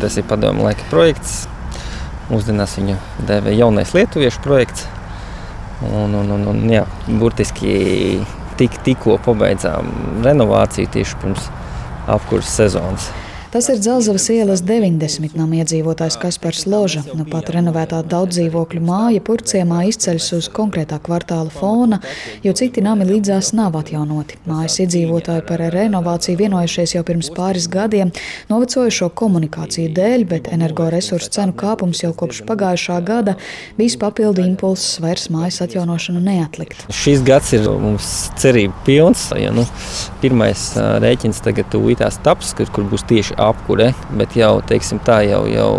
Tas ir padomu laika projekts. Mūsdienās viņu dēvē jaunais lietuviešu projekts. Un, un, un, un, jā, burtiski tik, tikko pabeidzām renovāciju tieši pirms apkurses sezonas. Tas ir Dzelzavas ielas 90 nama iedzīvotājs Kaspars Loža. Nu pat renovētā daudzdzīvokļu māja Purciemā izceļas uz konkrētā kvartāla fona, jo citi nami līdzās nav atjaunoti. Mājas iedzīvotāji par renovāciju vienojušies jau pirms pāris gadiem novecojušo komunikāciju dēļ, bet energoresursu cenu kāpums jau kopš pagājušā gada bijis papildu impulss vairs mājas atjaunošanu neatlikt. Šis gads ir mums cerība pilns, ja nu, pirmais rēķins tagad tūlītās taps, kur, kur būs tieši apkure, bet jau, teiksim, tā jau, jau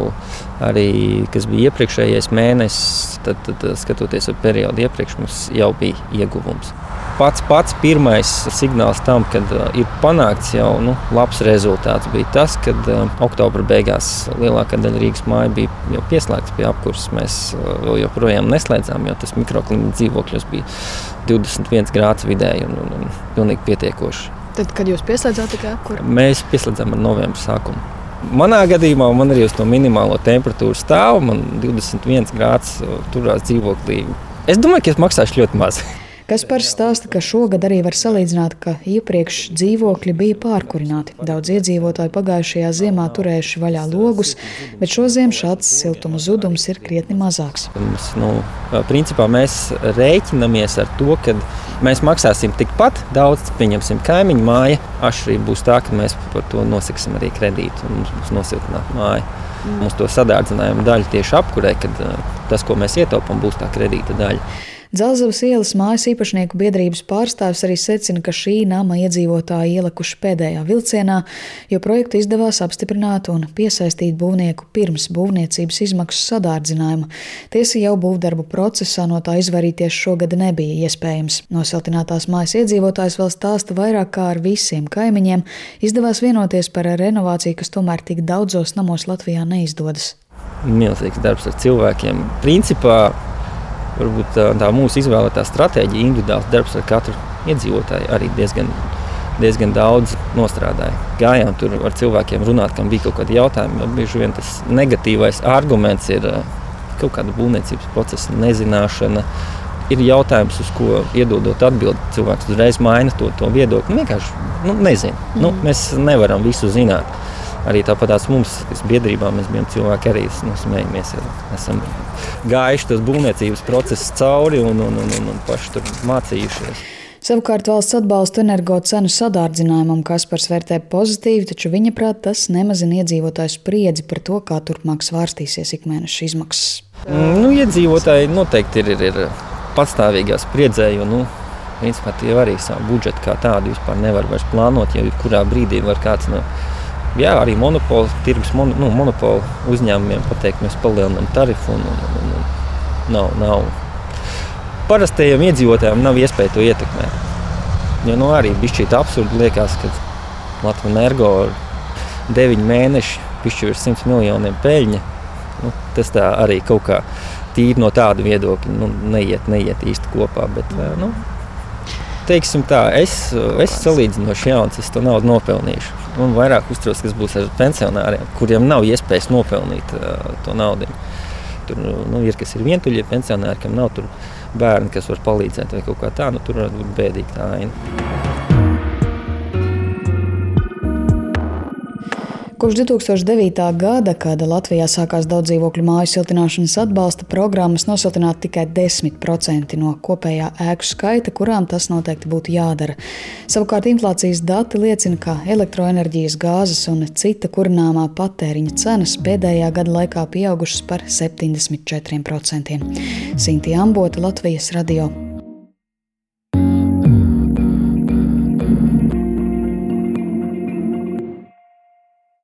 arī, kas bija iepriekšējais mēnesis, tad, tad, tad skatoties uz periodu iepriekš, mums jau bija ieguvums. Pats pats pirmais signāls tam, kad uh, ir panākts jau nu, labs rezultāts, bija tas, ka uh, oktobra beigās lielākā daļa Rīgas māju bija jau pieslēgts pie apkurses. Mēs uh, joprojām neslēdzām, jo tas mikroklimats dzīvokļos bija 21 grāds vidēji un, un, un pilnīgi pietiekoši. Tad, kad jūs pieslēdzāt tikai apkuri? Mēs pieslēdzām ar novembra sākumu. Manā gadījumā man arī uz to minimālo temperatūru stāv. Man 21 grāds turās dzīvoklī. Es domāju, ka es maksāšu ļoti maz. Kaspars stāsta, ka šogad arī var salīdzināt, ka iepriekš dzīvokļi bija pārkurināti. Daudz iedzīvotāji pagājušajā ziemā turējuši vaļā logus, bet šodien šāds siltuma zudums ir krietni mazāks. Mums, nu, principā mēs rēķinamies ar to, ka mēs maksāsim tikpat daudz, pieņemsim kaimiņu māju. Atšķirība būs tā, ka mēs par to nosaksim arī kredītu un mums būs nosiltināta māja. Mm. Mums to sadārdzinājumu daļu tieši apkurē, kad tas, ko mēs ietaupām, būs tā kredīta daļa. Dzelzavas ielas mājas īpašnieku biedrības pārstāvis arī secina, ka šī nama iedzīvotāji ielikuši pēdējā vilcienā, jo projektu izdevās apstiprināt un piesaistīt būvnieku pirms būvniecības izmaksu sadārdzinājuma. Tiesa jau būvdarbu procesā no tā izvairīties šogad nebija iespējams. Nosiltinātās mājas iedzīvotājs vēl stāsta vairāk kā ar visiem kaimiņiem izdevās vienoties par renovāciju, kas tomēr tik daudzos namos Latvijā neizdodas. Milzīgs darbs ar cilvēkiem. Principā varbūt tā, tā mūsu izvēlētā stratēģija, individuāls darbs ar katru iedzīvotāju arī diezgan, diezgan daudz nostrādāja. Gājām tur ar cilvēkiem runāt, kam bija kaut kādi jautājumi. Bieži vien tas negatīvais arguments ir kaut kāda būvniecības procesa nezināšana. Ir jautājums, uz ko iedodot atbildi, cilvēks uzreiz maina to, to viedokli. Nu, vienkārši nu, nezinu. Mm. Nu, mēs nevaram visu zināt arī tāpat mums, kas biedrībā mēs bijām cilvēki, arī nu, smējamies. Esam gājuši tas būvniecības process cauri un, un, un, un, un paši tur mācījušies. Savukārt valsts atbalstu energo cenu sadārdzinājumam Kaspars vērtē pozitīvi, taču viņa prāt tas nemazina iedzīvotāju spriedzi par to, kā turpmāk svārstīsies ikmēneša izmaksas. Nu, iedzīvotāji noteikti ir, ir, ir patstāvīgā spriedzē, jo nu, principā tie arī savu budžetu kā tādu vispār nevar vairs plānot, jo kurā brīdī var kāds no jā, arī monopolu, tirgus mon, nu, monopolu uzņēmumiem pateikt, mēs palielinām tarifu. Un, un, un, un, nav, nav. Parastajiem iedzīvotājiem nav iespēja to ietekmēt. Jo nu, arī bija šī absurda liekas, ka Latvijas energo deviņi mēneši pišķir 100 miljoniem peļņa. Nu, tas tā arī kaut kā tīri no tāda viedokļa nu, neiet, neiet īsti kopā. Bet, nu, teiksim tā, es, es salīdzinoši jauns, es to naudu nopelnīšu un vairāk uztrauc, kas būs ar pensionāriem, kuriem nav iespējas nopelnīt uh, to naudu. Tur nu, ir kas ir vientuļie pensionāri, kam nav bērni, kas var palīdzēt vai kaut kā tādu. Nu, tur var būt bēdīga tā aina. Kopš 2009. gada, kad Latvijā sākās daudz dzīvokļu māju siltināšanas atbalsta programmas, nosiltināt tikai 10% no kopējā ēku skaita, kurām tas noteikti būtu jādara. Savukārt inflācijas dati liecina, ka elektroenerģijas, gāzes un cita kurināmā patēriņa cenas pēdējā gada laikā pieaugušas par 74%. Sinti Ambota, Latvijas radio.